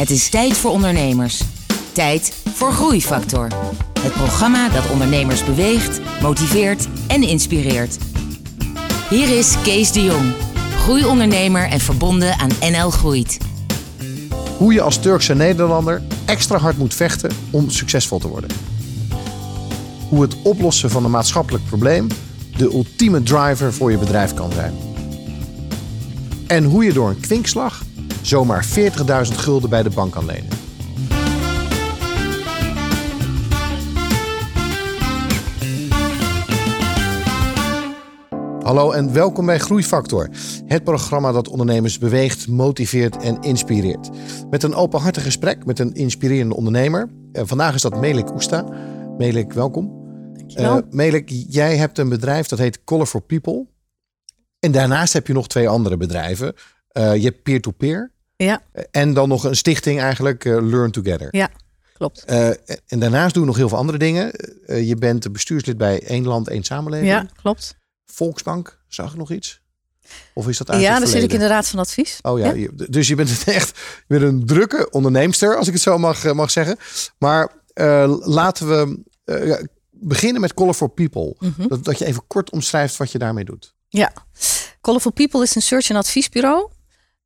Het is tijd voor ondernemers. Tijd voor Groeifactor. Het programma dat ondernemers beweegt, motiveert en inspireert. Hier is Kees de Jong, groeiondernemer en verbonden aan NL Groeit. Hoe je als Turkse Nederlander extra hard moet vechten om succesvol te worden. Hoe het oplossen van een maatschappelijk probleem de ultieme driver voor je bedrijf kan zijn. En hoe je door een kwinkslag zomaar 40.000 gulden bij de bank kan lenen. Hallo en welkom bij Groeifactor, het programma dat ondernemers beweegt, motiveert en inspireert. Met een openhartig gesprek met een inspirerende ondernemer. En vandaag is dat Melik Oesta. Melik, welkom. Dankjewel. Uh, Melik, jij hebt een bedrijf dat heet Color for People. En daarnaast heb je nog twee andere bedrijven. Uh, je hebt peer-to-peer. Ja. En dan nog een stichting eigenlijk, uh, Learn Together. Ja, klopt. en daarnaast doe je nog heel veel andere dingen. je bent bestuurslid bij één land, één samenleving. Ja, klopt. Volksbank, zag ik nog iets? Of is dat Ja, eigenlijk daar zit ik in de raad van advies. Oh ja, dus je bent echt je bent een drukke onderneemster, als ik het zo mag, mag zeggen. Maar uh, laten we beginnen met Color for People. Mhm. Mm -hmm. dat, dat je even kort omschrijft wat je daarmee doet. Ja, Color for People is een search- en adviesbureau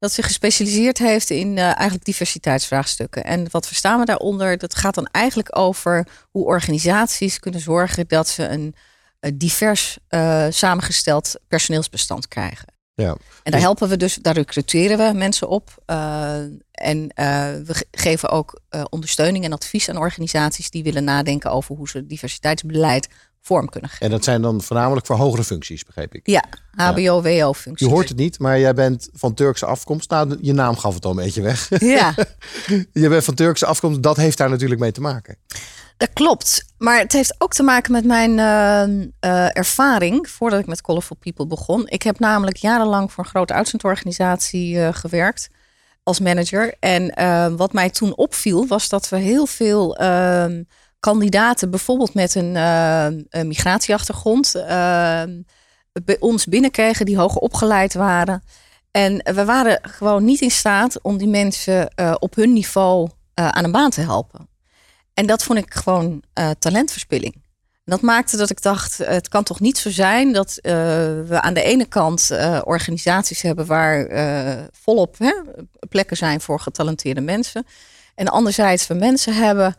dat zich gespecialiseerd heeft in uh, eigenlijk diversiteitsvraagstukken. En wat verstaan we daaronder? Dat gaat dan eigenlijk over hoe organisaties kunnen zorgen dat ze een divers uh, samengesteld personeelsbestand krijgen. Ja. En daar dus... helpen we dus, daar recruteren we mensen op. Uh, en we ge geven ook ondersteuning en advies aan organisaties die willen nadenken over hoe ze diversiteitsbeleid vorm kunnen geven. En dat zijn dan voornamelijk voor hogere functies, begreep ik. Ja, HBO-WO-functies. Je hoort het niet, maar jij bent van Turkse afkomst. Nou, je naam gaf het al een beetje weg. Ja. je bent van Turkse afkomst, dat heeft daar natuurlijk mee te maken. Dat klopt. Maar het heeft ook te maken met mijn uh, uh, ervaring voordat ik met Colorful People begon. Ik heb namelijk jarenlang voor een grote uitzendorganisatie uh, gewerkt als manager. En wat mij toen opviel was dat we heel veel ehm, kandidaten, bijvoorbeeld met een, een migratieachtergrond, ehm, bij ons binnenkregen die hoger opgeleid waren. En we waren gewoon niet in staat om die mensen op hun niveau aan een baan te helpen. En dat vond ik gewoon talentverspilling. En dat maakte dat ik dacht, het kan toch niet zo zijn dat we aan de ene kant organisaties hebben waar volop hè, plekken zijn voor getalenteerde mensen. En anderzijds we mensen hebben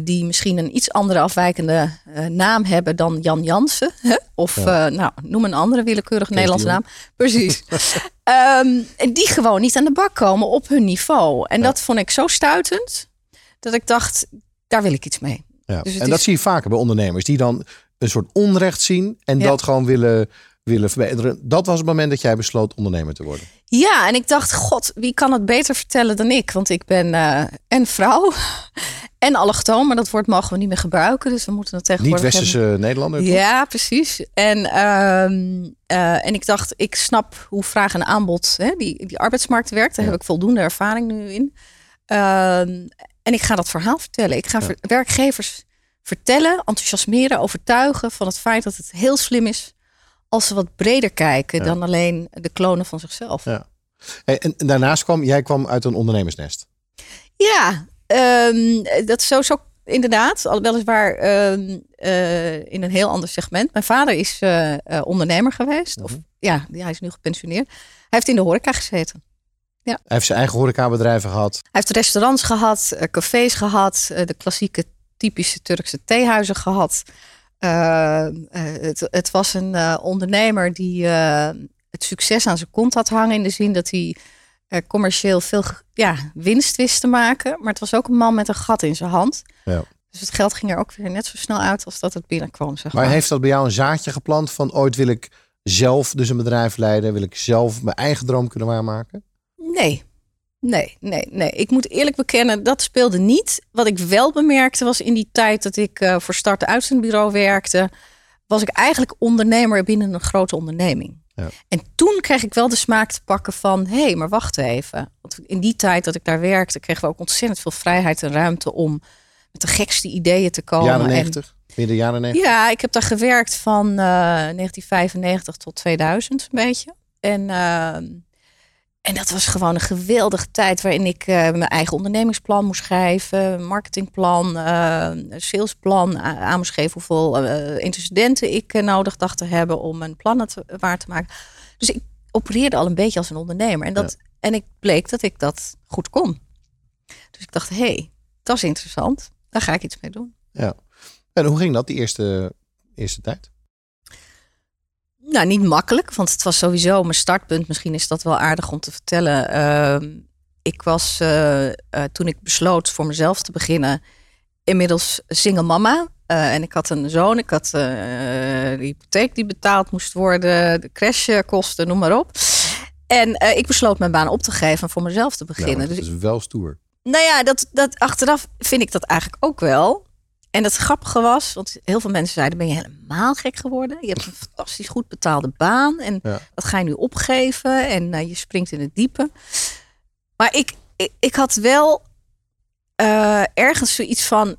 die misschien een iets andere afwijkende naam hebben dan Jan Jansen. Hè? Of ja. nou, noem een andere willekeurige Nederlandse naam. Precies. um, en die gewoon niet aan de bak komen op hun niveau. En ja. dat vond ik zo stuitend dat ik dacht, daar wil ik iets mee. Ja. Dus en dat zie je vaker bij ondernemers die dan een soort onrecht zien en dat gewoon willen, willen verbeteren. Dat was het moment dat jij besloot ondernemer te worden. Ja, en ik dacht, god, wie kan het beter vertellen dan ik? Want ik ben uh, en vrouw en allochtoon, maar dat woord mogen we niet meer gebruiken. Dus we moeten het tegenwoordig Niet westerse hebben. Nederlander? Ja, precies. En, uh, uh, en ik dacht, ik snap hoe vraag en aanbod, hè, die, die arbeidsmarkt werkt. Daar ja. heb ik voldoende ervaring nu in. Ehm, en ik ga dat verhaal vertellen. Ik ga ja. ver werkgevers vertellen, enthousiasmeren, overtuigen van het feit dat het heel slim is als ze wat breder kijken ja. dan alleen de klonen van zichzelf. Ja. En, en, daarnaast kwam, jij kwam uit een ondernemersnest. Ja, um, dat is zo, zo inderdaad. Al weliswaar um, uh, in een heel ander segment. Mijn vader is uh, uh, ondernemer geweest. Mm -hmm. Of ja, hij is nu gepensioneerd. Hij heeft in de horeca gezeten. Ja. Hij heeft zijn eigen horecabedrijven gehad. Hij heeft restaurants gehad, cafés gehad, de klassieke typische Turkse theehuizen gehad. Uh, het, het, was een ondernemer die het succes aan zijn kont had hangen. In de zin dat hij commercieel veel ja, winst wist te maken. Maar het was ook een man met een gat in zijn hand. Ja. Dus het geld ging er ook weer net zo snel uit als dat het binnenkwam. Zeg maar. maar heeft dat bij jou een zaadje geplant van ooit wil ik zelf dus een bedrijf leiden? Wil ik zelf mijn eigen droom kunnen waarmaken? Nee, nee, nee, nee. Ik moet eerlijk bekennen, dat speelde niet. Wat ik wel bemerkte was in die tijd dat ik uh, voor Start Uitzendbureau werkte, was ik eigenlijk ondernemer binnen een grote onderneming. Ja. En toen kreeg ik wel de smaak te pakken van, hé, hey, maar wacht even. Want in die tijd dat ik daar werkte, kregen we ook ontzettend veel vrijheid en ruimte om met de gekste ideeën te komen. Jaren 90, midden jaren 90? Ja, ik heb daar gewerkt van uh, 1995 tot 2000 een beetje. En uh, En dat was gewoon een geweldige tijd waarin ik eh, mijn eigen ondernemingsplan moest schrijven, marketingplan, uh, salesplan aan moest geven hoeveel uh, intercedenten ik nodig dacht te hebben om mijn plannen te, waar te maken. Dus ik opereerde al een beetje als een ondernemer. En, dat, en ik bleek dat ik dat goed kon. Dus ik dacht, hé, hey, dat is interessant. Daar ga ik iets mee doen. Ja. En hoe ging dat die eerste, eerste tijd? Nou, niet makkelijk, want het was sowieso mijn startpunt. Misschien is dat wel aardig om te vertellen. Ehm, ik was uh, uh, toen ik besloot voor mezelf te beginnen, inmiddels single mama. Uh, en ik had een zoon, ik had de hypotheek die betaald moest worden, de crashkosten, noem maar op. En ik besloot mijn baan op te geven en voor mezelf te beginnen. Nou, dat is dus wel stoer. Nou ja, dat, dat, achteraf vind ik dat eigenlijk ook wel. En het grappige was, want heel veel mensen zeiden: ben je helemaal gek geworden? Je hebt een fantastisch goed betaalde baan en dat ga je nu opgeven en uh, je springt in het diepe. Maar ik, ik, ik had wel uh, ergens zoiets van: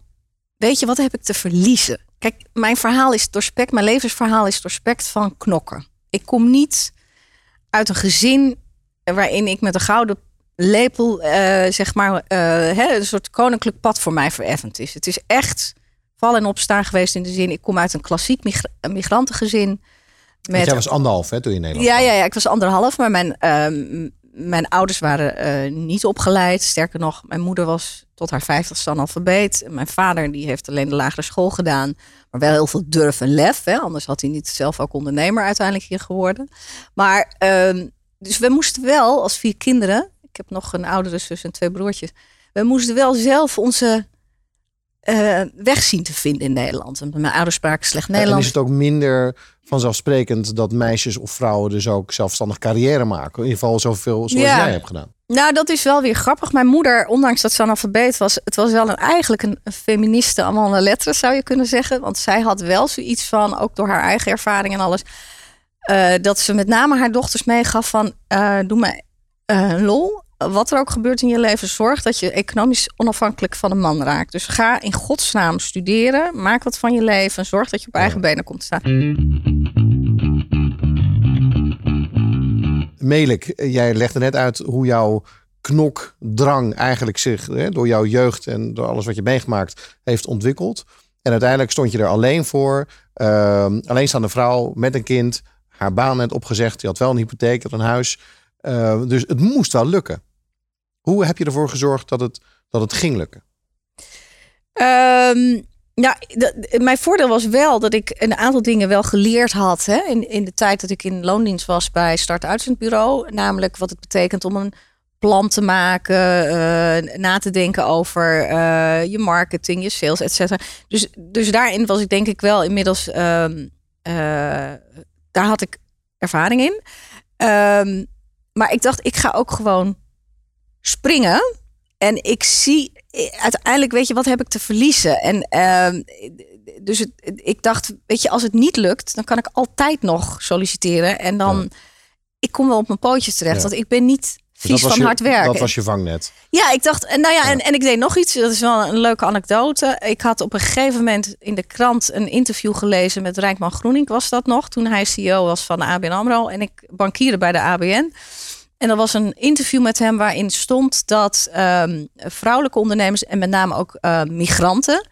weet je, wat heb ik te verliezen? Kijk, mijn verhaal is doorspekt, mijn levensverhaal is doorspekt van knokken. Ik kom niet uit een gezin waarin ik met een gouden lepel, uh, zeg maar, hè, een soort koninklijk pad voor mij vereffend is. Het is echt vallen en opstaan geweest in de zin. Ik kom uit een klassiek migrantengezin. Met... Jij was anderhalf hè, toen je in Nederland ja, ja, ja, ik was anderhalf. Maar mijn, uh, mijn ouders waren uh, niet opgeleid. Sterker nog, mijn moeder was tot haar vijftigste analfabeet. Mijn vader die heeft alleen de lagere school gedaan. Maar wel heel veel durf en lef. Hè? Anders had hij niet zelf ook ondernemer uiteindelijk hier geworden. Maar uh, dus we moesten wel als vier kinderen. Ik heb nog een oudere zus en twee broertjes. We moesten wel zelf onze uh, weg zien te vinden in Nederland. Mijn ouders spraken slecht Nederlands. En is het ook minder vanzelfsprekend dat meisjes of vrouwen dus ook zelfstandig carrière maken? In ieder geval zoveel zoals jij hebt gedaan. Nou, dat is wel weer grappig. Mijn moeder, ondanks dat ze analfabeet was, het was wel een, eigenlijk een, een feministe allemaal een letteren zou je kunnen zeggen. Want zij had wel zoiets van, ook door haar eigen ervaring en alles, uh, dat ze met name haar dochters meegaf van, uh, doe me een lol wat er ook gebeurt in je leven, zorg dat je economisch onafhankelijk van een man raakt. Dus ga in godsnaam studeren, maak wat van je leven, zorg dat je op eigen benen komt te staan. Melik, jij legde net uit hoe jouw knokdrang eigenlijk zich hè, door jouw jeugd en door alles wat je meegemaakt heeft ontwikkeld. En uiteindelijk stond je er alleen voor, uh, alleenstaande vrouw met een kind, haar baan net opgezegd, die had wel een hypotheek, had een huis. Uh, dus het moest wel lukken. Hoe heb je ervoor gezorgd dat het, dat het ging lukken? Ja, mijn voordeel was wel dat ik een aantal dingen wel geleerd had. Hè, in, in de tijd dat ik in loondienst was bij Start Uitzendbureau. Namelijk wat het betekent om een plan te maken, uh, na te denken over uh, je marketing, je sales, et cetera. Dus, dus daarin was ik denk ik wel inmiddels, um, uh, daar had ik ervaring in. Um, maar ik dacht, ik ga ook gewoon springen. En ik zie uiteindelijk, weet je, wat heb ik te verliezen? En uh, dus het, ik dacht, weet je, als het niet lukt, dan kan ik altijd nog solliciteren. En dan, ik kom wel op mijn pootjes terecht. Want ik ben niet vies van hard werken. Dat was je vangnet. Ja, ik dacht, nou ja, En, en ik deed nog iets. Dat is wel een leuke anekdote. Ik had op een gegeven moment in de krant een interview gelezen met Rijkman Groening, was dat nog, toen hij CEO was van de ABN AMRO. En ik bankierde bij de ABN. En er was een interview met hem waarin stond dat um, vrouwelijke ondernemers en met name ook uh, migranten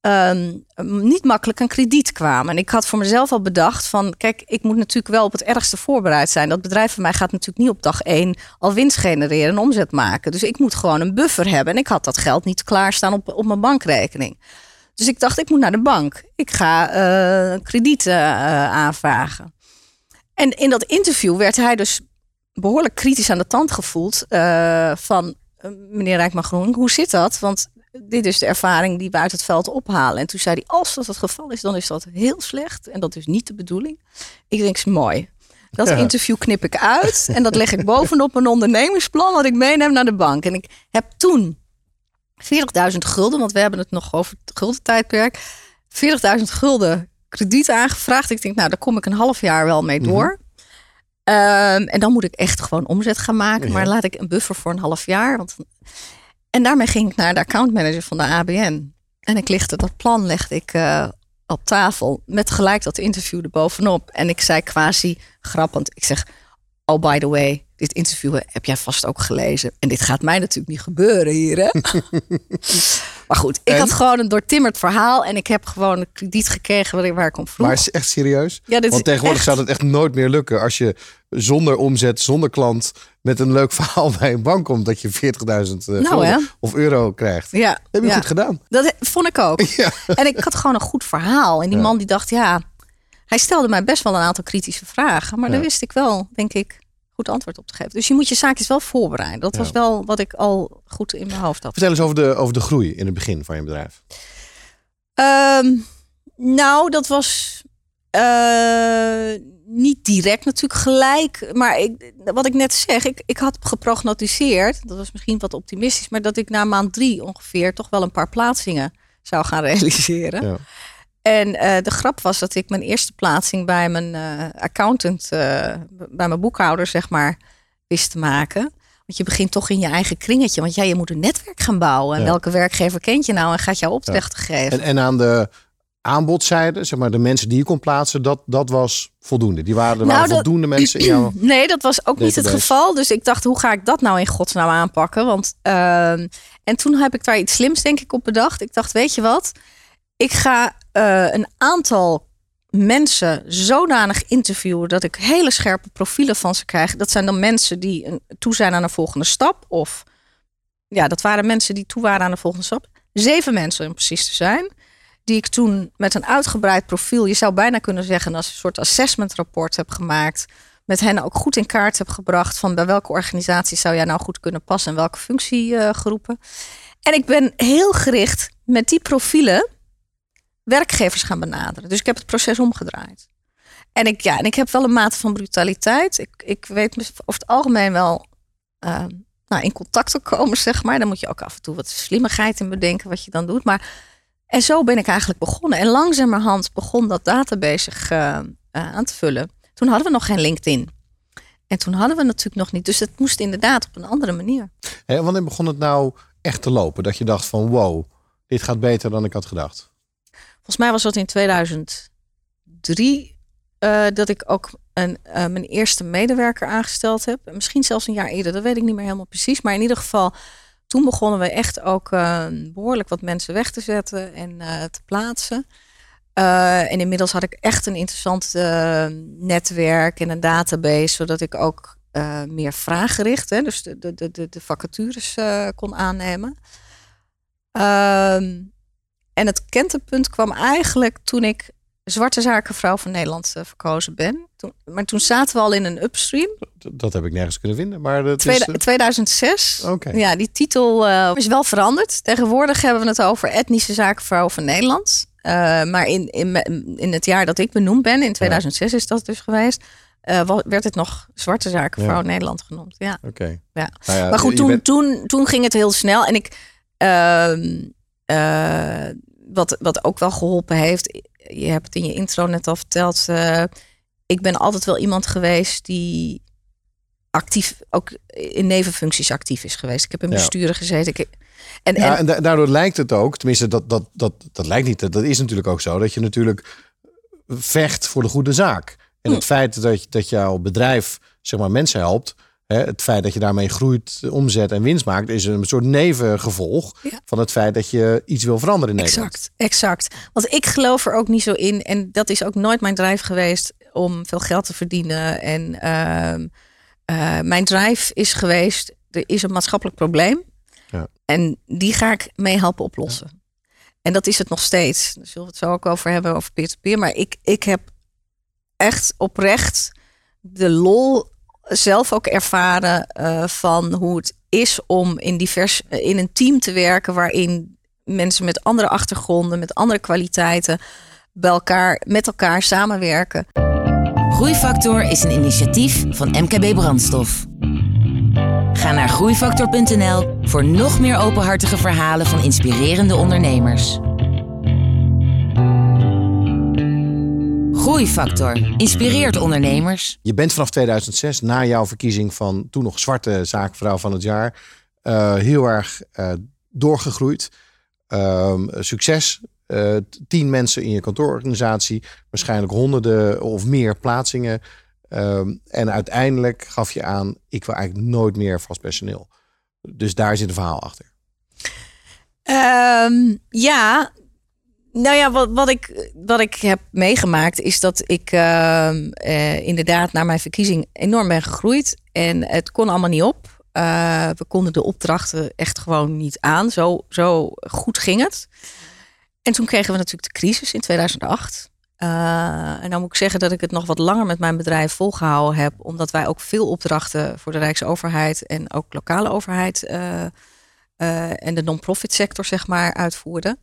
um, niet makkelijk aan krediet kwamen. En ik had voor mezelf al bedacht van, kijk, ik moet natuurlijk wel op het ergste voorbereid zijn. Dat bedrijf van mij gaat natuurlijk niet op dag één al winst genereren en omzet maken. Dus ik moet gewoon een buffer hebben. En ik had dat geld niet klaarstaan op, op mijn bankrekening. Dus ik dacht, ik moet naar de bank. Ik ga uh, krediet uh, aanvragen. En in dat interview werd hij dus behoorlijk kritisch aan de tand gevoeld uh, van uh, meneer Rijkman Groen. Hoe zit dat? Want dit is de ervaring die we uit het veld ophalen. En toen zei hij, als dat het geval is, dan is dat heel slecht. En dat is niet de bedoeling. Ik denk, mooi. Dat interview knip ik uit en dat leg ik bovenop mijn ondernemingsplan wat ik meeneem naar de bank. En ik heb toen 40.000 gulden, want we hebben het nog over het guldentijdperk. 40.000 gulden krediet aangevraagd. Ik denk, nou, daar kom ik een half jaar wel mee door. Mhm. Um, en dan moet ik echt gewoon omzet gaan maken. Maar laat ik een buffer voor een half jaar. Want... En daarmee ging ik naar de accountmanager van de ABN. En ik lichtte dat plan legde ik uh, op tafel. Met gelijk dat interview erbovenop. En ik zei quasi grappend. Ik zeg, oh by the way, dit interview heb jij vast ook gelezen. En dit gaat mij natuurlijk niet gebeuren hier. Hè? maar goed, ik En? had gewoon een doortimmerd verhaal. En ik heb gewoon een krediet gekregen waar ik, om vroeg. Maar is het echt serieus? Ja, dit Want tegenwoordig echt- zou het echt nooit meer lukken als je zonder omzet, zonder klant, met een leuk verhaal bij een bank komt dat je 40.000 eh, Nou, of euro krijgt. Ja, Heb je ja. goed gedaan. Dat vond ik ook. Ja. En ik had gewoon een goed verhaal. En die man die dacht, ja, hij stelde mij best wel een aantal kritische vragen. Maar daar wist ik wel, denk ik, goed antwoord op te geven. Dus je moet je zaakjes wel voorbereiden. Dat Ja. was wel wat ik al goed in mijn hoofd had. Vertel eens over de, over de groei in het begin van je bedrijf. Ehm, nou, dat was eh, niet direct natuurlijk gelijk. Maar ik, wat ik net zeg, ik, ik had geprognotiseerd, dat was misschien wat optimistisch, maar dat ik na maand drie ongeveer toch wel een paar plaatsingen zou gaan realiseren. Ja. En eh, de grap was dat ik mijn eerste plaatsing bij mijn eh, accountant, eh, bij mijn boekhouder, zeg maar, wist te maken. Want je begint toch in je eigen kringetje. Want ja, je moet een netwerk gaan bouwen. En Ja. welke werkgever kent je nou en gaat jou opdrachten geven? En, en aan de aanbodzijde, zeg maar de mensen die je kon plaatsen, dat, dat was voldoende. Die waren, er Nou, waren dat- voldoende mensen in jouw... Nee, dat was ook niet het geval. Dus ik dacht, hoe ga ik dat nou in godsnaam aanpakken? Want, ehm, en toen heb ik daar iets slims, denk ik, op bedacht. Ik dacht, weet je wat? Ik ga eh, een aantal mensen zodanig interviewen dat ik hele scherpe profielen van ze krijg. Dat zijn dan mensen die een, toe zijn aan een volgende stap. Of ja, dat waren mensen die toe waren aan de volgende stap. Zeven mensen om precies te zijn. Die ik toen met een uitgebreid profiel, je zou bijna kunnen zeggen, als een soort assessment rapport heb gemaakt met hen ook goed in kaart heb gebracht van bij welke organisatie zou jij nou goed kunnen passen en welke functiegroepen. en ik ben heel gericht met die profielen werkgevers gaan benaderen. Dus ik heb het proces omgedraaid. En ik, ja, en ik heb wel een mate van brutaliteit. Ik, ik weet over het algemeen wel eh, nou, in contact te komen, zeg maar. Dan moet je ook af en toe wat slimmigheid in bedenken wat je dan doet. Maar, en zo ben ik eigenlijk begonnen. En langzamerhand begon dat database eh, aan te vullen. Toen hadden we nog geen LinkedIn. En toen hadden we natuurlijk nog niet. Dus het moest inderdaad op een andere manier. Hè, wanneer begon het nou echt te lopen? Dat je dacht van wow, dit gaat beter dan ik had gedacht. Volgens mij was dat in 2003 eh, dat ik ook een, eh, mijn eerste medewerker aangesteld heb. Misschien zelfs een jaar eerder, dat weet ik niet meer helemaal precies. Maar in ieder geval, toen begonnen we echt ook eh, behoorlijk wat mensen weg te zetten en te plaatsen. En inmiddels had ik echt een interessant netwerk en een database, zodat ik ook meer vraaggericht, hè, dus de, de, de, de, vacatures kon aannemen. Ehm, en het kentepunt kwam eigenlijk toen ik zwarte zakenvrouw van Nederland eh, verkozen ben. Toen, maar toen zaten we al in een upstream. Dat, dat heb ik nergens kunnen vinden. Maar het is, Tweede- eh, 2006. Oké. Ja, die titel eh, is wel veranderd. Tegenwoordig hebben we het over etnische zakenvrouw van Nederland. Maar in, in, in het jaar dat ik benoemd ben, in 2006 is dat dus geweest, wa- werd het nog zwarte zakenvrouw Ja. Nederland genoemd. Ja. Oké. Ja. Nou ja, Maar goed, toen, bent- toen, toen ging het heel snel. En ik, ehm, eh, wat, wat ook wel geholpen heeft, je hebt het in je intro net al verteld. eh, ik ben altijd wel iemand geweest die actief, ook in nevenfuncties actief is geweest. Ik heb in Ja. besturen gezeten. Ik, en, Ja, en, en da- daardoor lijkt het ook, tenminste dat, dat, dat, dat lijkt niet, dat is natuurlijk ook zo, dat je natuurlijk vecht voor de goede zaak. En Hm. het feit dat, dat jouw bedrijf zeg maar, mensen helpt, hè, het feit dat je daarmee groeit, omzet en winst maakt, is een soort nevengevolg Ja. van het feit dat je iets wil veranderen in Nederland. Exact, exact. Want ik geloof er ook niet zo in. En dat is ook nooit mijn drive geweest om veel geld te verdienen. En ehm, eh, mijn drive is geweest, er is een maatschappelijk probleem. Ja. En die ga ik mee helpen oplossen. En dat is het nog steeds. Daar zullen we het zo ook over hebben, over peer-to-peer. Maar ik, ik heb echt oprecht de lol zelf ook ervaren eh, van hoe het is om in, divers, in een team te werken waarin mensen met andere achtergronden, met andere kwaliteiten bij elkaar, met elkaar samenwerken. Groeifactor is een initiatief van MKB Brandstof. Ga naar groeifactor.nl voor nog meer openhartige verhalen van inspirerende ondernemers. Groeifactor inspireert ondernemers. Je bent vanaf 2006, na jouw verkiezing van toen nog zwarte zaakvrouw van het jaar, eh, heel erg eh, doorgegroeid. Ehm, succes. Eh, tien mensen in je kantoororganisatie, waarschijnlijk honderden of meer plaatsingen. Ehm, en uiteindelijk gaf je aan, ik wil eigenlijk nooit meer vast personeel. Dus daar zit een verhaal achter. Ehm, ja, nou ja, wat, ik, wat ik heb meegemaakt is dat ik ehm, eh, inderdaad na mijn verkiezing enorm ben gegroeid. En het kon allemaal niet op. Eh, we konden de opdrachten echt gewoon niet aan. Zo, zo goed ging het. En toen kregen we natuurlijk de crisis in 2008. Uh, en dan moet ik zeggen dat ik het nog wat langer met mijn bedrijf volgehouden heb, omdat wij ook veel opdrachten voor de Rijksoverheid en ook lokale overheid en de non-profit sector zeg maar uitvoerden.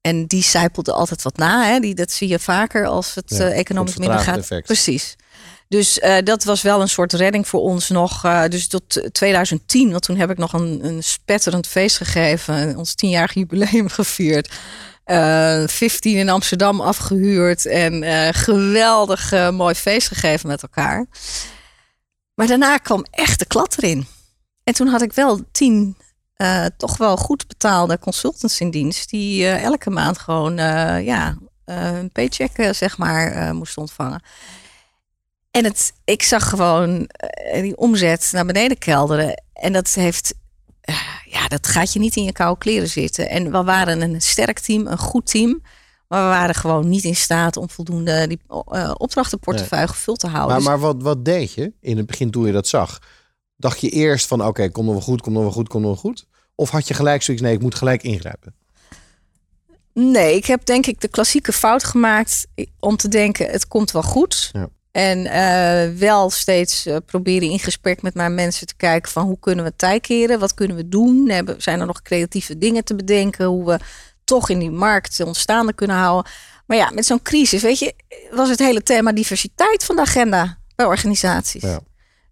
En die zijpelde altijd wat na. Hè? Die, dat zie je vaker als het ja, economisch minder gaat. Effect. Precies. Dus dat was wel een soort redding voor ons nog. dus tot 2010, want toen heb ik nog een, een spetterend feest gegeven. Ons tienjarig jubileum gevierd. Uh, 15 in Amsterdam afgehuurd en geweldig mooi feest gegeven met elkaar. Maar daarna kwam echt de klad erin. En toen had ik wel tien uh, toch wel goed betaalde consultants in dienst, die elke maand gewoon ja, een paycheck zeg maar moesten ontvangen. En het, ik zag gewoon die omzet naar beneden kelderen. En dat heeft ja, dat gaat je niet in je koude kleren zitten. En we waren een sterk team, een goed team. Maar we waren gewoon niet in staat om voldoende die opdrachtenportefeuille nee. gevuld te houden. Maar, maar wat, wat deed je in het begin toen je dat zag? Dacht je eerst van oké, okay, komt nog wel goed, komt nog wel goed, komt nog wel goed? Of had je gelijk zoiets, nee, ik moet gelijk ingrijpen? Nee, ik heb denk ik de klassieke fout gemaakt om te denken, het komt wel goed. Ja. En uh, wel steeds uh, proberen in gesprek met mijn mensen te kijken van hoe kunnen we tijd keren? Wat kunnen we doen? Hebben, zijn er nog creatieve dingen te bedenken? Hoe we toch in die markt ontstaande kunnen houden? Maar ja, met zo'n crisis, weet je, was het hele thema diversiteit van de agenda bij organisaties. Ja.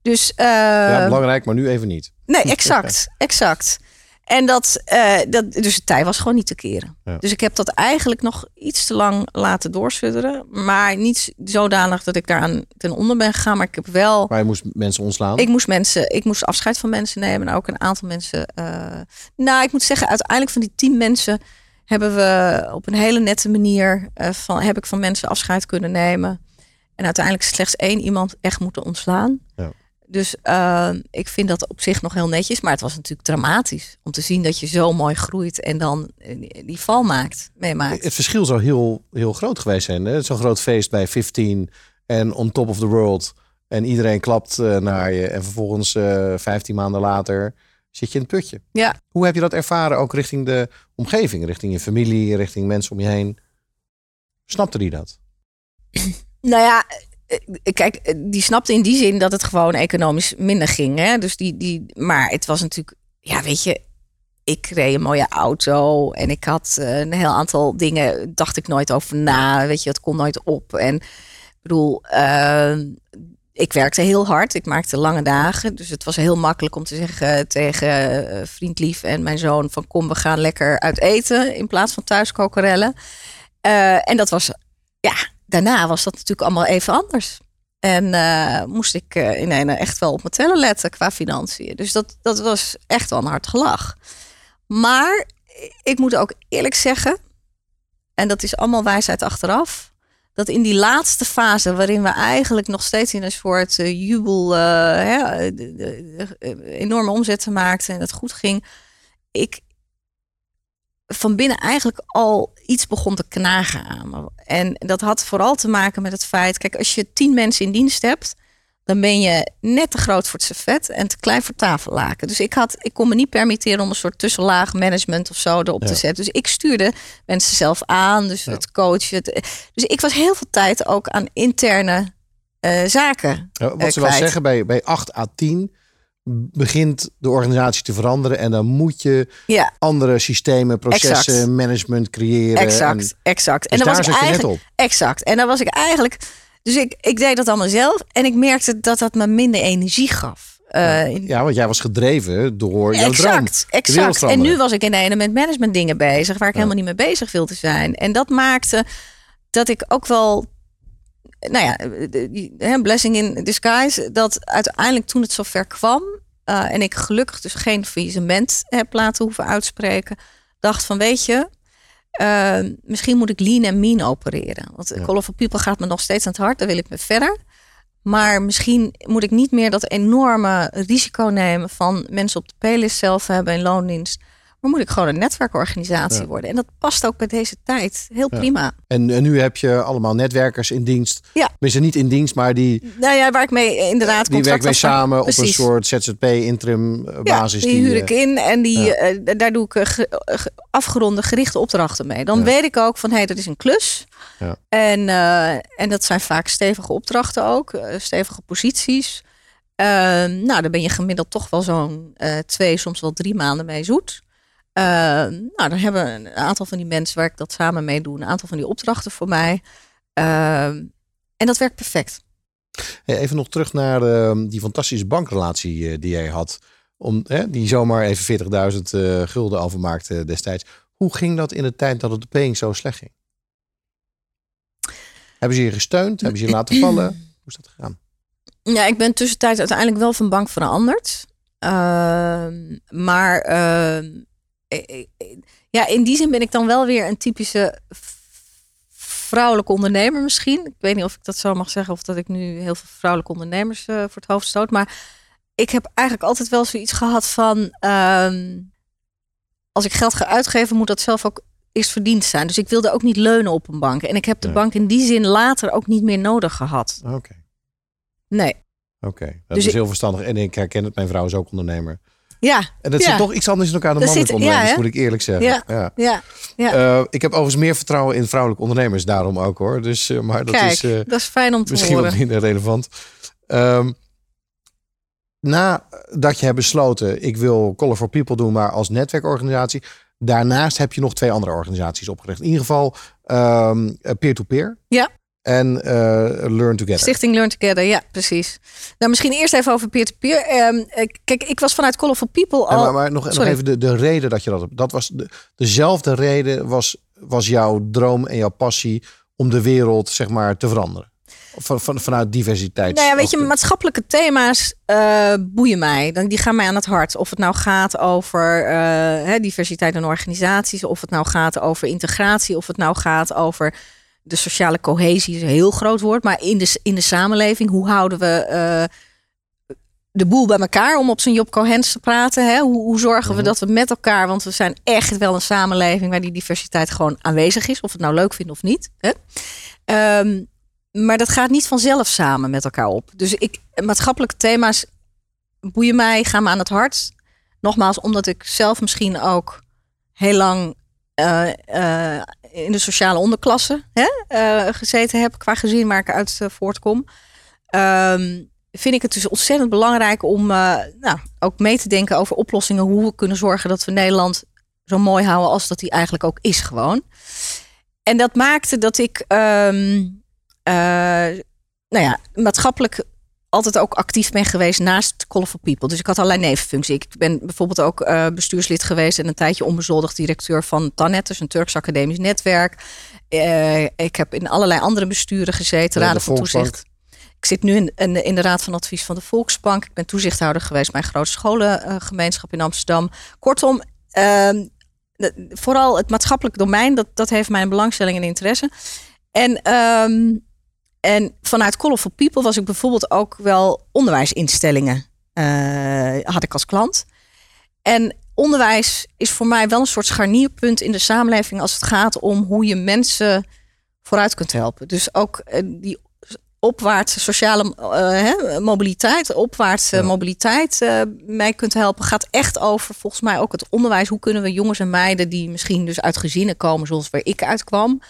Dus, uh, ja, belangrijk, maar nu even niet. Nee, exact, exact. En dat, uh, dat, dus de tijd was gewoon niet te keren. Ja. Dus ik heb dat eigenlijk nog iets te lang laten doorsudderen. Maar niet zodanig dat ik daaraan ten onder ben gegaan. Maar ik heb wel. Maar je moest mensen ontslaan? Ik moest mensen, ik moest afscheid van mensen nemen. En ook een aantal mensen. Uh, nou, ik moet zeggen, uiteindelijk van die tien mensen hebben we op een hele nette manier uh, van heb ik van mensen afscheid kunnen nemen. En uiteindelijk slechts één iemand echt moeten ontslaan. Ja. Dus uh, ik vind dat op zich nog heel netjes. Maar het was natuurlijk dramatisch om te zien dat je zo mooi groeit en dan die val maakt, meemaakt. Het verschil zou heel, heel groot geweest zijn. Zo'n groot feest bij 15 en on top of the world. En iedereen klapt uh, naar je. En vervolgens uh, 15 maanden later zit je in het putje. Ja. Hoe heb je dat ervaren ook richting de omgeving? Richting je familie, richting mensen om je heen? Snapte die dat? nou ja, eh, kijk, die snapte in die zin dat het gewoon economisch minder ging. Hè? Dus die, die, maar het was natuurlijk, ja, weet je, ik reed een mooie auto en ik had eh, een heel aantal dingen, dacht ik nooit over na. Weet je, het kon nooit op. En ik bedoel, uh, ik werkte heel hard. Ik maakte lange dagen. Dus het was heel makkelijk om te zeggen tegen uh, vriend lief en mijn zoon: van kom, we gaan lekker uit eten in plaats van thuis kokerellen. En dat was, ja, daarna was dat natuurlijk allemaal even anders. En uh, moest ik uh, in een echt wel op mijn tellen letten qua financiën. Dus dat, dat was echt wel een hard gelach. Maar ik moet ook eerlijk zeggen, en dat is allemaal wijsheid achteraf, dat in die laatste fase, waarin we eigenlijk nog steeds in een soort jubel enorme omzetten maakten en het goed ging, ik van binnen eigenlijk al iets begon te knagen aan me. En dat had vooral te maken met het feit, kijk, als je tien mensen in dienst hebt, dan ben je net te groot voor het servet en te klein voor tafellaken. Dus ik, had, ik kon me niet permitteren om een soort tussenlaag management of zo erop ja. te zetten. Dus ik stuurde mensen zelf aan, dus ja. het coachen. Het, dus ik was heel veel tijd ook aan interne uh, zaken. Ja, wat ze wel zeggen, bij, bij 8 à 10 begint de organisatie te veranderen en dan moet je ja. andere systemen, processen, exact. management creëren. Exact, en, exact. En dus daar was ik eigenlijk op. Exact. En dan was ik eigenlijk, dus ik, ik deed dat allemaal zelf en ik merkte dat dat me minder energie gaf. Uh, ja, ja, want jij was gedreven door jouw exact, droom. Exact. En nu was ik in ene met management dingen bezig waar ik ja. helemaal niet mee bezig wilde zijn. En dat maakte dat ik ook wel nou ja, een blessing in disguise, dat uiteindelijk toen het zover kwam uh, en ik gelukkig dus geen faillissement heb laten hoeven uitspreken, dacht van weet je, uh, misschien moet ik lean en mean opereren. Want ja. Call of People gaat me nog steeds aan het hart, daar wil ik me verder. Maar misschien moet ik niet meer dat enorme risico nemen van mensen op de playlist zelf hebben in loondienst. Maar moet ik gewoon een netwerkorganisatie Ja. worden. En dat past ook bij deze tijd. Heel Ja. prima. En, en nu heb je allemaal netwerkers in dienst. Ja. Niet in dienst, maar die, Nou ja, waar ik mee eh, inderdaad die werken mee samen op een soort ZZP-interim Ja, basis. die huur eh, ik in en die, eh, daar doe ik eh, ge- eh, ge- afgeronde gerichte opdrachten mee. Dan weet ik ook van hé, hey, dat is een klus. Ja. En, eh, en dat zijn vaak stevige opdrachten ook, eh, stevige posities. Eh, nou, dan ben je gemiddeld toch wel zo'n eh, twee, soms wel drie maanden mee zoet. Eh, nou, dan hebben een aantal van die mensen waar ik dat samen mee doe, een aantal van die opdrachten voor mij. Eh, en dat werkt perfect. Hey, even nog terug naar eh, die fantastische bankrelatie eh, die jij had. Om, hè, die zomaar even 40.000 eh, gulden overmaakte destijds. Hoe ging dat in de tijd dat het de paying zo slecht ging? Hebben ze je gesteund? Hebben ze je laten vallen? Hoe is dat gegaan? Ja, ik ben tussentijds uiteindelijk wel van bank veranderd. Ehm, maar ehm, ja, in die zin ben ik dan wel weer een typische vrouwelijke ondernemer misschien. Ik weet niet of ik dat zo mag zeggen of dat ik nu heel veel vrouwelijke ondernemers eh, voor het hoofd stoot. Maar ik heb eigenlijk altijd wel zoiets gehad van... ehm, als ik geld ga uitgeven, moet dat zelf ook eerst verdiend zijn. Dus ik wilde ook niet leunen op een bank. En ik heb de bank in die zin later ook niet meer nodig gehad. Oké, Nee. oké. Dat Dus is ik- heel verstandig. En ik herken het, mijn vrouw is ook ondernemer. Ja, En dat Ja. zit toch iets anders in elkaar dan Dat mannelijke zit- ja, ondernemers, moet ik eerlijk zeggen. Ja. Ja. Eh, ik heb overigens meer vertrouwen in vrouwelijke ondernemers, daarom ook hoor. Dus, eh, maar dat Kijk, is eh, dat is fijn om te misschien horen. wat minder relevant. Ehm nadat je hebt besloten, ik wil Color for People doen, maar als netwerkorganisatie. Daarnaast heb je nog twee andere organisaties opgericht. In ieder geval ehm, eh, peer-to-peer. Ja. En eh, Learn Together. Stichting Learn Together, ja, precies. Nou, misschien eerst even over peer-to-peer. Ehm, eh, kijk, ik was vanuit Colorful People al... maar, maar nog, nog even de, de reden dat je dat. Dat was de, dezelfde reden was, was jouw droom en jouw passie om de wereld zeg maar te veranderen. Van, van, vanuit diversiteit. Nou ja, weet je, maatschappelijke thema's eh, boeien mij. Dan- Die gaan mij aan het hart. Of het nou gaat over eh, diversiteit in organisaties, of het nou gaat over integratie, of het nou gaat over de sociale cohesie, is een heel groot woord, maar in de, in de samenleving, hoe houden we eh, de boel bij elkaar, om op zijn Job Cohens te praten? Hè? Hoe, hoe zorgen we Mhm. dat we met elkaar, want we zijn echt wel een samenleving waar die diversiteit gewoon aanwezig is, of we het nou leuk vinden of niet. Hè? Ehm, maar dat gaat niet vanzelf samen met elkaar op. Dus ik, maatschappelijke thema's boeien mij, gaan me aan het hart. Nogmaals, omdat ik zelf misschien ook heel lang eh, eh, in de sociale onderklasse hè, eh, gezeten heb, qua gezin waar ik uit voortkom. Ehm, vind ik het dus ontzettend belangrijk om nou, ook mee te denken over oplossingen. Hoe we kunnen zorgen dat we Nederland zo mooi houden als dat hij eigenlijk ook is gewoon. En dat maakte dat ik ehm, eh, nou ja, maatschappelijk altijd ook actief ben geweest naast Colorful People. Dus ik had allerlei nevenfuncties. Ik ben bijvoorbeeld ook eh, bestuurslid geweest en een tijdje onbezoldigd directeur van TANET, dus een Turks academisch netwerk. Eh, ik heb in allerlei andere besturen gezeten, raden van toezicht. Ik zit nu in, in, in de raad van advies van de Volksbank. Ik ben toezichthouder geweest bij een grote scholengemeenschap in Amsterdam. Kortom, de- vooral het maatschappelijk domein, dat, dat heeft mijn belangstelling en interesse. En, ehm, en vanuit Colorful People was ik bijvoorbeeld ook wel onderwijsinstellingen eh, had ik als klant. En onderwijs is voor mij wel een soort scharnierpunt in de samenleving als het gaat om hoe je mensen vooruit kunt helpen. Dus ook eh, die opwaartse sociale eh, hè, mobiliteit, opwaartse Ja. mobiliteit mij kunt helpen, gaat echt over volgens mij ook het onderwijs. Hoe kunnen we jongens en meiden die misschien dus uit gezinnen komen zoals waar ik uitkwam,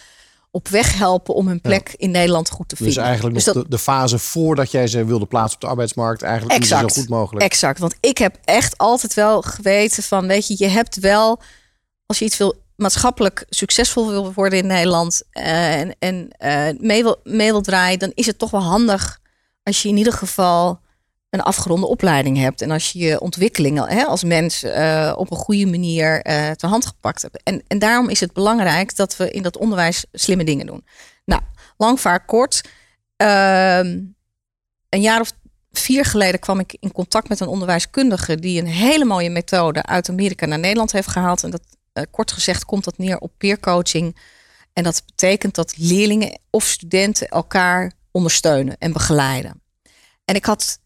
op weg helpen om hun plek in Nederland goed te Dus vinden. eigenlijk Dus nog dat- de, de fase voordat jij ze wilde plaatsen op de arbeidsmarkt. Eigenlijk Exact. zo goed mogelijk. Exact, want ik heb echt altijd wel geweten van, weet je, je hebt wel, als je iets wil maatschappelijk succesvol wil worden in Nederland eh, en, en eh, mee, wil, mee wil draaien, dan is het toch wel handig als je in ieder geval een afgeronde opleiding hebt en als je je ontwikkelingen hè, als mens eh, op een goede manier eh ter hand gepakt hebt. En, en daarom is het belangrijk dat we in dat onderwijs slimme dingen doen. Nou, lang vaak kort. Ehm, een jaar of vier geleden kwam ik in contact met een onderwijskundige die een hele mooie methode uit Amerika naar Nederland heeft gehaald. En dat eh, kort gezegd komt dat neer op peercoaching. En dat betekent dat leerlingen of studenten elkaar ondersteunen en begeleiden. En ik had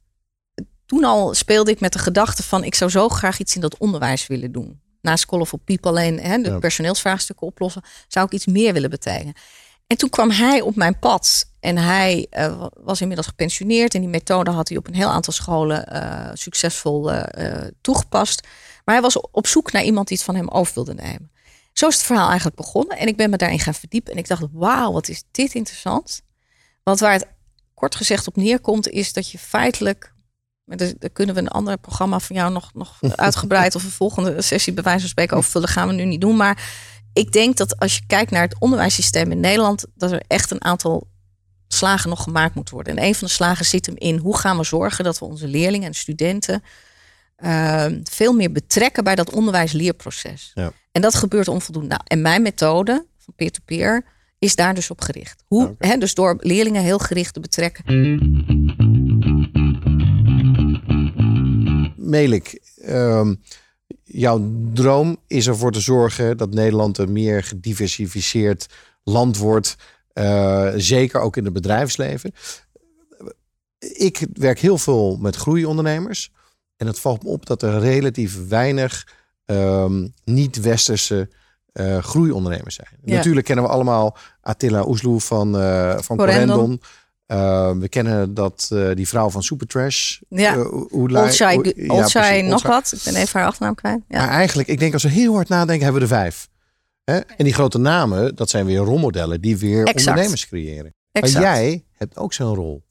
toen al speelde ik met de gedachte van ik zou zo graag iets in dat onderwijs willen doen. Naast School of People alleen hè, de Ja. personeelsvraagstukken oplossen, zou ik iets meer willen betekenen. En toen kwam hij op mijn pad en hij eh, wa- was inmiddels gepensioneerd en die methode had hij op een heel aantal scholen eh, succesvol eh, toegepast. Maar hij was op zoek naar iemand die het van hem over wilde nemen. Zo is het verhaal eigenlijk begonnen en ik ben me daarin gaan verdiepen en ik dacht, wauw, wat is dit interessant. Want waar het kort gezegd op neerkomt, is dat je feitelijk. Maar Daar, daar kunnen we een ander programma van jou nog, nog uitgebreid of een volgende sessie bij wijze van spreken over vullen. Gaan we nu niet doen. Maar ik denk dat als je kijkt naar het onderwijssysteem in Nederland, dat er echt een aantal slagen nog gemaakt moet worden. En een van de slagen zit hem in hoe gaan we zorgen dat we onze leerlingen en studenten eh, veel meer betrekken bij dat onderwijs-leerproces. Ja. En dat gebeurt onvoldoende. Nou, en mijn methode van peer-to-peer is daar dus op gericht. Hoe, hè, dus door leerlingen heel gericht te betrekken. Melik, ehm, jouw droom is ervoor te zorgen dat Nederland een meer gediversifieerd land wordt. eh, zeker ook in het bedrijfsleven. Ik werk heel veel met groeiondernemers. En het valt me op dat er relatief weinig ehm, niet-westerse eh, groeiondernemers zijn. Ja. Natuurlijk kennen we allemaal Attila Oesloe van, eh van Corendon. Corendon. Eh, we kennen dat, eh, die vrouw van Supertrash. Ja. Uh, Oelai- Olshai, O- ja, Olshai precies, nog Olshai. wat. Ik ben even haar achternaam kwijt. Ja. Maar eigenlijk, ik denk als we heel hard nadenken, hebben we er vijf. Hè? En die grote namen, dat zijn weer rolmodellen die weer Exact. ondernemers creëren. exact. Maar jij hebt ook zo'n rol.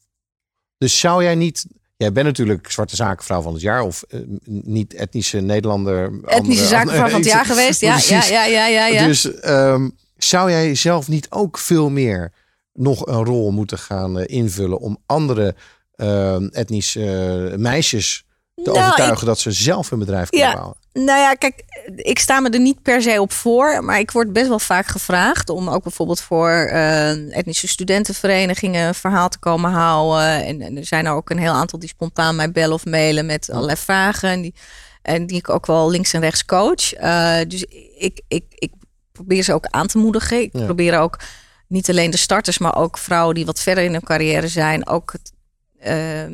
Dus zou jij niet... Jij bent natuurlijk zwarte zakenvrouw van het jaar of eh, niet etnische Nederlander. Etnische zakenvrouw van het jaar geweest. Ja, ja, ja, ja. ja. Dus ehm, zou jij zelf niet ook veel meer nog een rol moeten gaan eh, invullen om andere ehm, etnische eh, meisjes te Nou, overtuigen dat ze zelf hun bedrijf kunnen Ja. bouwen? Nou ja, kijk, ik sta me er niet per se op voor, maar ik word best wel vaak gevraagd om ook bijvoorbeeld voor eh, etnische studentenverenigingen een verhaal te komen houden. En, en er zijn er ook een heel aantal die spontaan mij bellen of mailen met allerlei vragen. En die, en die ik ook wel links en rechts coach. Eh, dus ik, ik, ik probeer ze ook aan te moedigen. Ik Ja. probeer ook niet alleen de starters, maar ook vrouwen die wat verder in hun carrière zijn, ook het, ehm,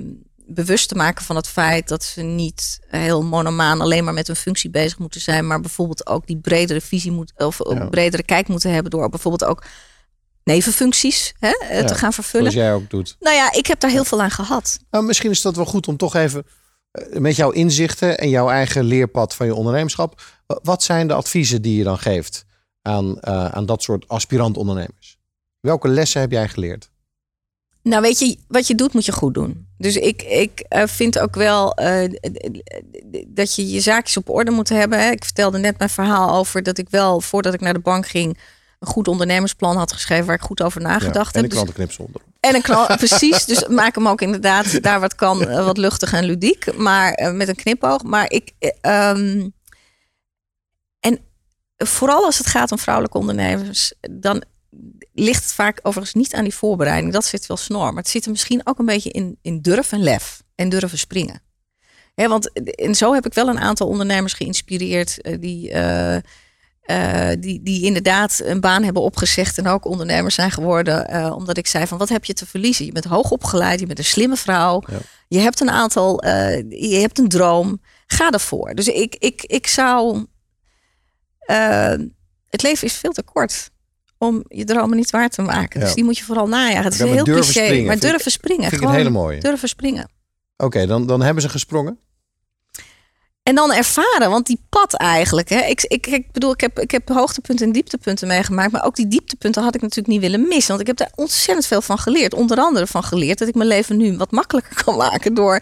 bewust te maken van het feit dat ze niet heel monomaan alleen maar met hun functie bezig moeten zijn, maar bijvoorbeeld ook die bredere visie moet of Ja. bredere kijk moeten hebben door bijvoorbeeld ook nevenfuncties hè, eh, Ja, te gaan vervullen. Zoals jij ook doet. Nou ja, ik heb daar heel veel aan gehad. Nou, misschien is dat wel goed om toch even eh, met jouw inzichten en jouw eigen leerpad van je ondernemerschap. wa- Wat zijn de adviezen die je dan geeft aan, eh, aan dat soort aspirant ondernemers? Welke lessen heb jij geleerd? Nou, weet je, wat je doet, moet je goed doen. Dus ik, ik eh, vind ook wel eh, dat je je zaakjes op orde moet hebben. Hè. Ik vertelde net mijn verhaal over dat ik wel, voordat ik naar de bank ging, een goed ondernemersplan had geschreven waar ik goed over nagedacht en heb. een Dus- klantenknipsel erop. En een knal, precies. Dus maak hem ook inderdaad daar wat kan, eh, wat luchtig en ludiek, maar met een knipoog. Maar ik. eh, ehm, en vooral als het gaat om vrouwelijke ondernemers, dan ligt het vaak overigens niet aan die voorbereiding. Dat zit wel snor. Maar het zit er misschien ook een beetje in, in durf en lef en durven springen. Hè, want en zo heb ik wel een aantal ondernemers geïnspireerd eh, die. eh, eh, die, die inderdaad een baan hebben opgezegd en ook ondernemers zijn geworden. omdat ik zei van wat heb je te verliezen? Je bent hoog opgeleid, je bent een slimme vrouw. Ja. Je hebt een aantal, je hebt een droom. Ga ervoor. Dus ik, ik, ik zou. het leven is veel te kort om je dromen niet waar te maken. Ja. Dus die moet je vooral najagen. Het is heel cliché, springen maar durven springen. Vind ik hele mooie. durven springen. Oké, dan, dan hebben ze gesprongen. En dan ervaren, want die pad eigenlijk. Hè, ik, ik, ik bedoel, ik heb, ik heb hoogtepunten en dieptepunten meegemaakt. Maar ook die dieptepunten had ik natuurlijk niet willen missen. Want ik heb daar ontzettend veel van geleerd. Onder andere van geleerd dat ik mijn leven nu wat makkelijker kan maken. Door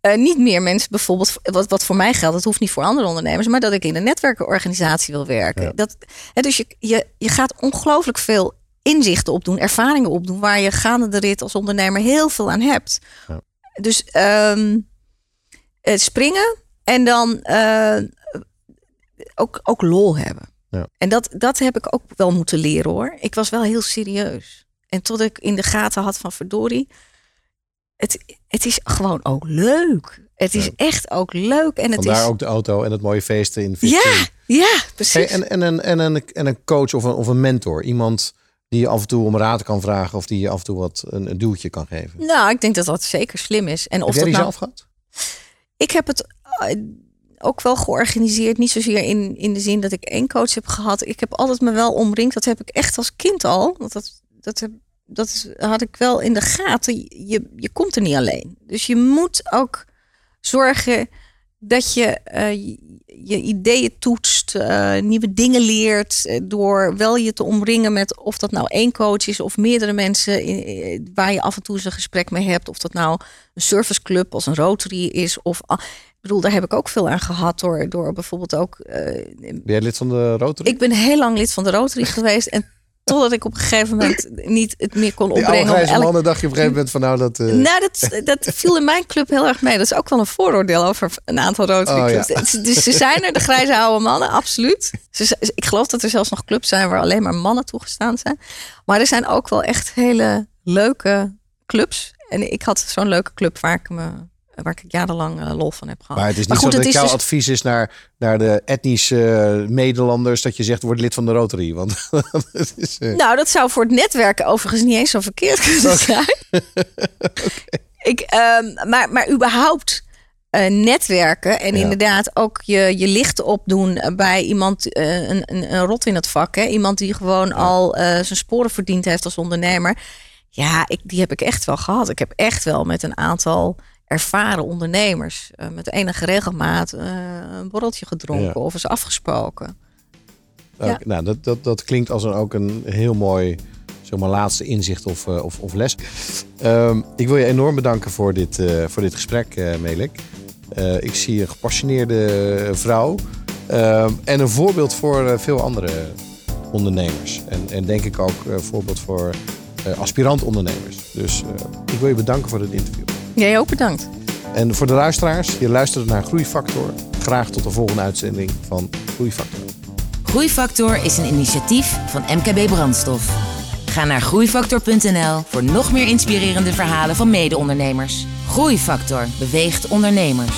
eh, niet meer mensen bijvoorbeeld, wat, wat voor mij geldt, dat hoeft niet voor andere ondernemers. Maar dat ik in een netwerkenorganisatie wil werken. Ja. Dat, hè, dus je, je, je gaat ongelooflijk veel inzichten opdoen, ervaringen opdoen. Waar je gaande de rit als ondernemer heel veel aan hebt. Ja. Dus ehm, eh, springen en dan eh, ook, ook lol hebben. Ja. En dat, dat heb ik ook wel moeten leren hoor. Ik was wel heel serieus. En tot ik in de gaten had van verdorie. Het, het is gewoon ook leuk. Het is Ja. echt ook leuk. En het Vandaar is. ook de auto en het mooie feesten in Ja, Victory. ja, precies. Hey, en, en, een, en, een, en een coach of een, of een mentor. Iemand die je af en toe om raad kan vragen of die je af en toe wat een, een duwtje kan geven. Nou, ik denk dat dat zeker slim is. En of Heb jij dat die nou, zelf gehad? ik heb het eh, ook wel georganiseerd. Niet zozeer in, in de zin dat ik één coach heb gehad. Ik heb altijd me wel omringd. Dat heb ik echt als kind al. Want dat, dat, heb, dat is- had ik wel in de gaten. Je, je komt er niet alleen. Dus je moet ook zorgen dat je eh, je- ideeën toetst, eh, nieuwe dingen leert, eh, door wel je te omringen met of dat nou één coach is of meerdere mensen in- waar je af en toe eens een gesprek mee hebt, of dat nou een serviceclub als een Rotary is of ik bedoel, daar heb ik ook veel aan gehad door, door bijvoorbeeld ook. Ben jij lid van de Rotary? ik ben heel lang lid van de Rotary geweest en totdat ik op een gegeven moment niet het meer kon die opbrengen. om grijze elk- mannen dacht je op een gegeven moment van nou dat... eh, nou, dat, dat viel in mijn club heel erg mee. Dat is ook wel een vooroordeel over een aantal Rotary Oh, ja. clubs. Dus ze zijn er, de grijze oude mannen, absoluut. Ze, ik geloof dat er zelfs nog clubs zijn waar alleen maar mannen toegestaan zijn. Maar er zijn ook wel echt hele leuke clubs. En ik had zo'n leuke club waar ik, me, waar ik jarenlang eh, lol van heb gehad. Maar het is niet Maar goed, zo dat het jouw dus- advies is naar, naar de etnische uh, Nederlanders dat je zegt word lid van de Rotary. Want het is, eh, Nou, dat zou voor het netwerken overigens niet eens zo verkeerd kunnen zijn. Ik, ehm, maar, maar überhaupt eh, netwerken en Ja. inderdaad ook je, je licht opdoen bij iemand, eh, een, een, een rot in het vak. Hè? Iemand die gewoon al eh, zijn sporen verdiend heeft als ondernemer. Ja, ik, die heb ik echt wel gehad. Ik heb echt wel met een aantal ervaren ondernemers eh, met enige regelmaat eh, een borreltje gedronken Ja. of eens afgesproken. Ja. Nou, dat, dat, dat klinkt als een, ook een heel mooi zeg maar, laatste inzicht of, eh, of, of les. Ehm, ik wil je enorm bedanken voor dit, voor dit gesprek, Melik. Ik zie een gepassioneerde vrouw ehm, en een voorbeeld voor veel andere ondernemers. En, en denk ik ook een voorbeeld voor eh, aspirant ondernemers. Dus ik wil je bedanken voor dit interview. Jij ook bedankt. En voor de luisteraars, je luistert naar Groeifactor. Graag tot de volgende uitzending van Groeifactor. Groeifactor is een initiatief van MKB Brandstof. Ga naar groeifactor.nl voor nog meer inspirerende verhalen van mede-ondernemers. Groeifactor beweegt ondernemers.